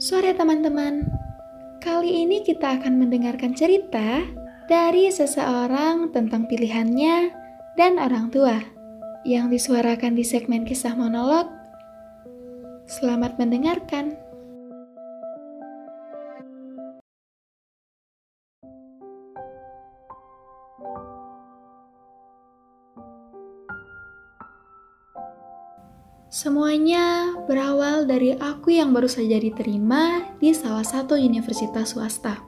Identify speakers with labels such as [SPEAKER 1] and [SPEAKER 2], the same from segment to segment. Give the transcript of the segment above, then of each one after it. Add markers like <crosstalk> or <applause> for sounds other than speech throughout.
[SPEAKER 1] Sore teman-teman, kali ini kita akan mendengarkan cerita dari seseorang tentang pilihannya dan orang tua yang disuarakan di segmen kisah monolog. Selamat mendengarkan. Semuanya berawal dari aku yang baru saja diterima di salah satu universitas swasta,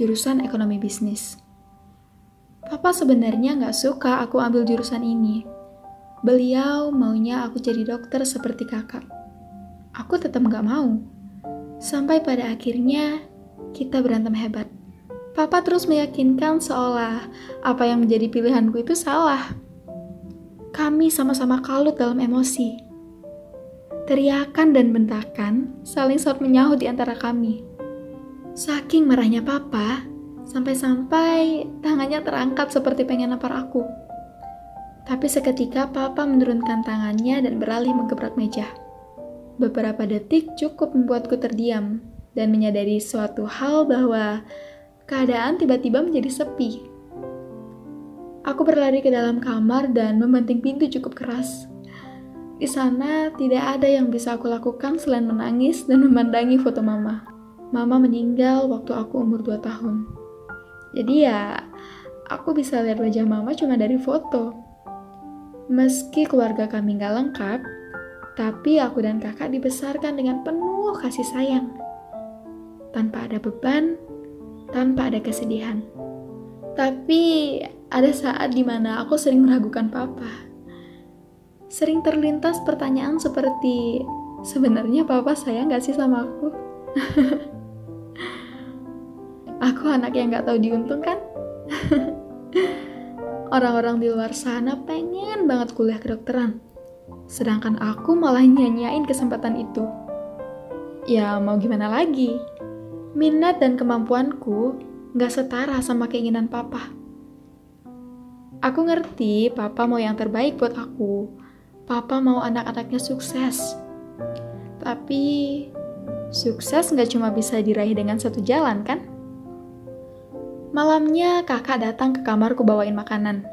[SPEAKER 1] jurusan ekonomi bisnis. Papa sebenarnya nggak suka aku ambil jurusan ini. Beliau maunya aku jadi dokter seperti kakak. Aku tetap nggak mau. Sampai pada akhirnya kita berantem hebat. Papa terus meyakinkan seolah apa yang menjadi pilihanku itu salah. Kami sama-sama kalut dalam emosi Teriakan dan bentakan saling saut menyahut di antara kami. Saking marahnya papa, sampai-sampai tangannya terangkat seperti pengen nampar aku. Tapi seketika papa menurunkan tangannya dan beralih menggebrak meja. Beberapa detik cukup membuatku terdiam dan menyadari suatu hal bahwa keadaan tiba-tiba menjadi sepi. Aku berlari ke dalam kamar dan membanting pintu cukup keras. Di sana tidak ada yang bisa aku lakukan selain menangis dan memandangi foto mama. Mama meninggal waktu aku umur 2 tahun. Jadi ya, aku bisa lihat wajah mama cuma dari foto. Meski keluarga kami gak lengkap, tapi aku dan kakak dibesarkan dengan penuh kasih sayang. Tanpa ada beban, tanpa ada kesedihan. Tapi ada saat di mana aku sering meragukan papa sering terlintas pertanyaan seperti sebenarnya papa saya nggak sih sama aku? <laughs> aku anak yang nggak tahu diuntung kan? <laughs> Orang-orang di luar sana pengen banget kuliah kedokteran, sedangkan aku malah nyanyain kesempatan itu. Ya mau gimana lagi? Minat dan kemampuanku nggak setara sama keinginan papa. Aku ngerti papa mau yang terbaik buat aku, Papa mau anak-anaknya sukses. Tapi, sukses nggak cuma bisa diraih dengan satu jalan, kan? Malamnya, kakak datang ke kamarku bawain makanan.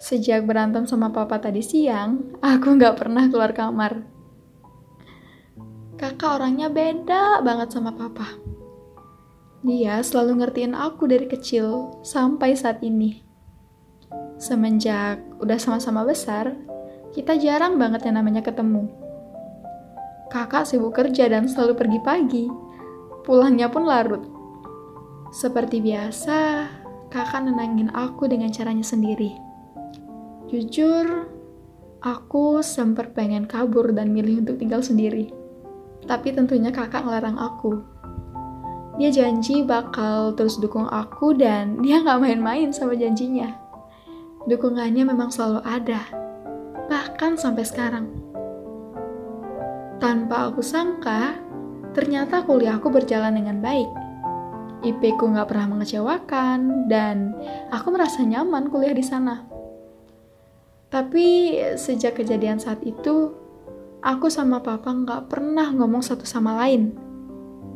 [SPEAKER 1] Sejak berantem sama papa tadi siang, aku nggak pernah keluar kamar. Kakak orangnya beda banget sama papa. Dia selalu ngertiin aku dari kecil sampai saat ini. Semenjak udah sama-sama besar, kita jarang banget yang namanya ketemu. Kakak sibuk kerja dan selalu pergi pagi. Pulangnya pun larut. Seperti biasa, kakak nenangin aku dengan caranya sendiri. Jujur, aku sempat pengen kabur dan milih untuk tinggal sendiri. Tapi tentunya kakak ngelarang aku. Dia janji bakal terus dukung aku dan <laughs> dia nggak main-main sama janjinya. Dukungannya memang selalu ada bahkan sampai sekarang. Tanpa aku sangka, ternyata kuliahku berjalan dengan baik. IP ku nggak pernah mengecewakan, dan aku merasa nyaman kuliah di sana. Tapi sejak kejadian saat itu, aku sama papa nggak pernah ngomong satu sama lain.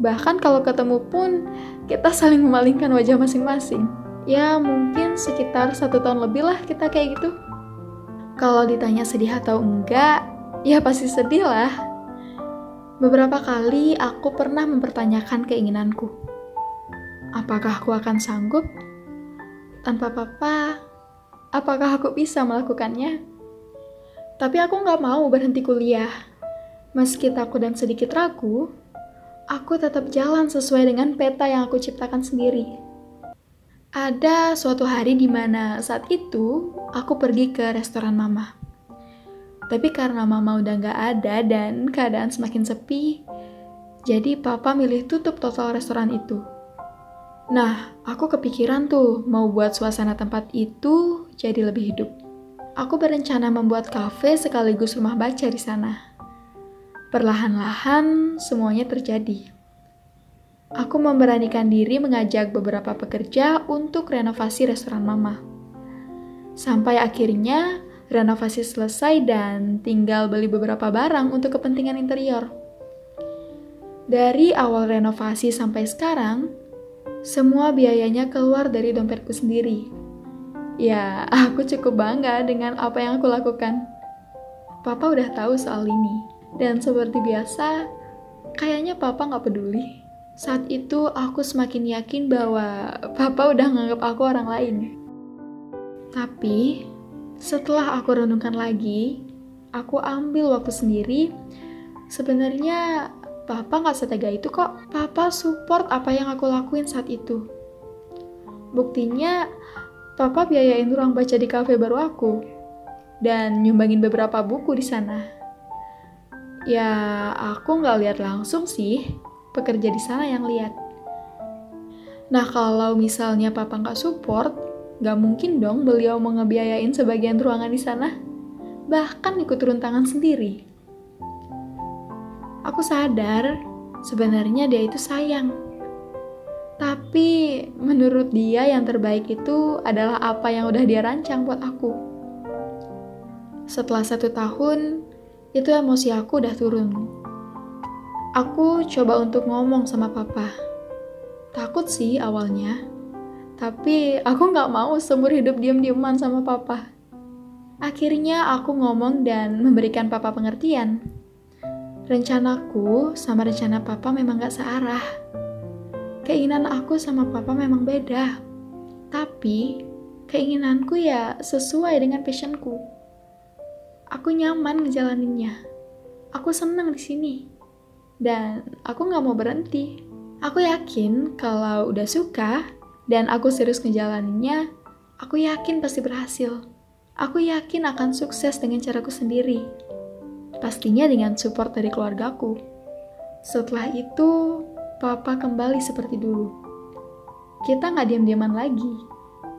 [SPEAKER 1] Bahkan kalau ketemu pun, kita saling memalingkan wajah masing-masing. Ya mungkin sekitar satu tahun lebih lah kita kayak gitu. Kalau ditanya sedih atau enggak, ya pasti sedih lah. Beberapa kali aku pernah mempertanyakan keinginanku. Apakah aku akan sanggup? Tanpa papa, apakah aku bisa melakukannya? Tapi aku nggak mau berhenti kuliah. Meski takut dan sedikit ragu, aku tetap jalan sesuai dengan peta yang aku ciptakan sendiri. Ada suatu hari di mana saat itu aku pergi ke restoran mama. Tapi karena mama udah gak ada dan keadaan semakin sepi, jadi papa milih tutup total restoran itu. Nah, aku kepikiran tuh mau buat suasana tempat itu jadi lebih hidup. Aku berencana membuat kafe sekaligus rumah baca di sana. Perlahan-lahan semuanya terjadi aku memberanikan diri mengajak beberapa pekerja untuk renovasi restoran mama. Sampai akhirnya renovasi selesai dan tinggal beli beberapa barang untuk kepentingan interior. Dari awal renovasi sampai sekarang, semua biayanya keluar dari dompetku sendiri. Ya, <laughs> aku cukup bangga dengan apa yang aku lakukan. Papa udah tahu soal ini, dan seperti biasa, kayaknya Papa nggak peduli. Saat itu aku semakin yakin bahwa Papa udah nganggap aku orang lain. Tapi, setelah aku renungkan lagi, aku ambil waktu sendiri. Sebenarnya Papa nggak setega itu kok. Papa support apa yang aku lakuin saat itu. Buktinya, Papa biayain ruang baca di kafe baru aku dan nyumbangin beberapa buku di sana. Ya, aku nggak lihat langsung sih, pekerja di sana yang lihat. Nah, kalau misalnya Papa nggak support, Gak mungkin dong beliau mau sebagian ruangan di sana. Bahkan ikut turun tangan sendiri. Aku sadar sebenarnya dia itu sayang. Tapi menurut dia yang terbaik itu adalah apa yang udah dia rancang buat aku. Setelah satu tahun, itu emosi aku udah turun. Aku coba untuk ngomong sama papa. Takut sih awalnya, tapi aku nggak mau seumur hidup diam-diaman sama papa. Akhirnya aku ngomong dan memberikan papa pengertian. Rencanaku sama rencana papa memang gak searah. Keinginan aku sama papa memang beda. Tapi, keinginanku ya sesuai dengan passionku. Aku nyaman ngejalaninnya. Aku senang di sini. Dan aku gak mau berhenti. Aku yakin kalau udah suka, dan aku serius ngejalaninnya, aku yakin pasti berhasil. Aku yakin akan sukses dengan caraku sendiri. Pastinya dengan support dari keluargaku. Setelah itu, papa kembali seperti dulu. Kita nggak diam-diaman lagi.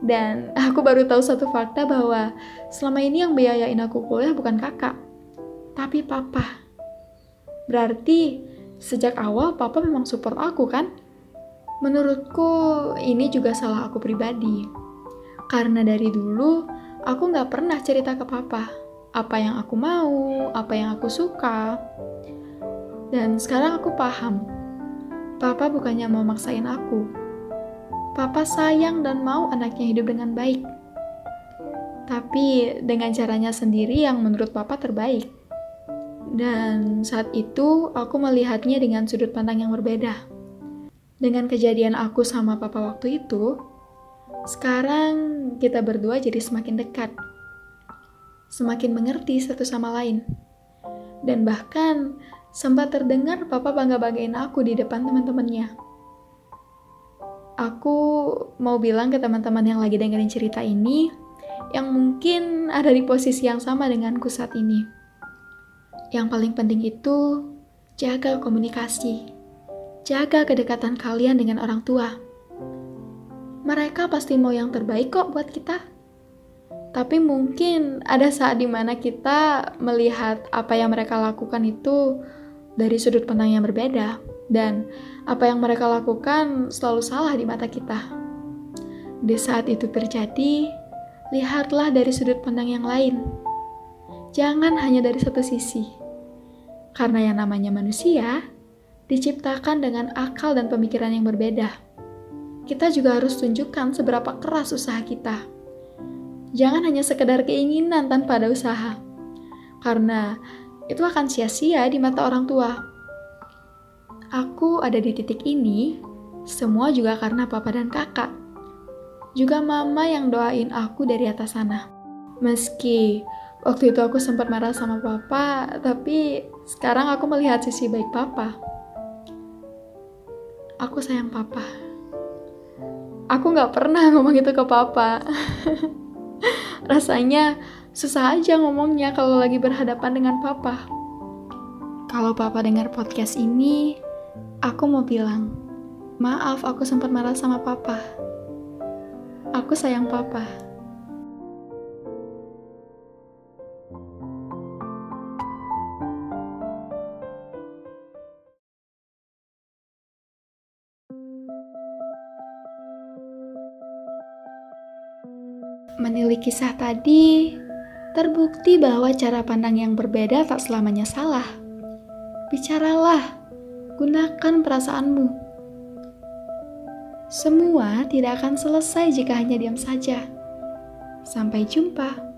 [SPEAKER 1] Dan <laughs> aku baru tahu satu fakta bahwa selama ini yang biayain aku kuliah bukan kakak, tapi papa. Berarti sejak awal papa memang support aku kan? Menurutku ini juga salah aku pribadi. Karena dari dulu aku nggak pernah cerita ke papa apa yang aku mau, apa yang aku suka. Dan sekarang aku paham, papa bukannya mau maksain aku. Papa sayang dan mau anaknya hidup dengan baik. Tapi dengan caranya sendiri yang menurut papa terbaik. Dan saat itu aku melihatnya dengan sudut pandang yang berbeda dengan kejadian aku sama papa waktu itu, sekarang kita berdua jadi semakin dekat. Semakin mengerti satu sama lain. Dan bahkan sempat terdengar papa bangga-banggain aku di depan teman-temannya. Aku mau bilang ke teman-teman yang lagi dengerin cerita ini, yang mungkin ada di posisi yang sama denganku saat ini. Yang paling penting itu jaga komunikasi jaga kedekatan kalian dengan orang tua. Mereka pasti mau yang terbaik kok buat kita. Tapi mungkin ada saat di mana kita melihat apa yang mereka lakukan itu dari sudut pandang yang berbeda. Dan apa yang mereka lakukan selalu salah di mata kita. Di saat itu terjadi, lihatlah dari sudut pandang yang lain. Jangan hanya dari satu sisi. Karena yang namanya manusia, diciptakan dengan akal dan pemikiran yang berbeda. Kita juga harus tunjukkan seberapa keras usaha kita. Jangan hanya sekedar keinginan tanpa ada usaha. Karena itu akan sia-sia di mata orang tua. Aku ada di titik ini, semua juga karena papa dan kakak. Juga mama yang doain aku dari atas sana. Meski waktu itu aku sempat marah sama papa, tapi sekarang aku melihat sisi baik papa. Aku sayang papa. Aku gak pernah <laughs> ngomong itu ke papa. <laughs> Rasanya susah aja ngomongnya kalau lagi berhadapan dengan papa. Kalau papa dengar podcast ini, aku mau bilang, maaf aku sempat marah sama papa. Aku sayang papa. Menilik kisah tadi, terbukti bahwa cara pandang yang berbeda tak selamanya salah. Bicaralah, gunakan perasaanmu. Semua tidak akan selesai jika hanya diam saja. Sampai jumpa.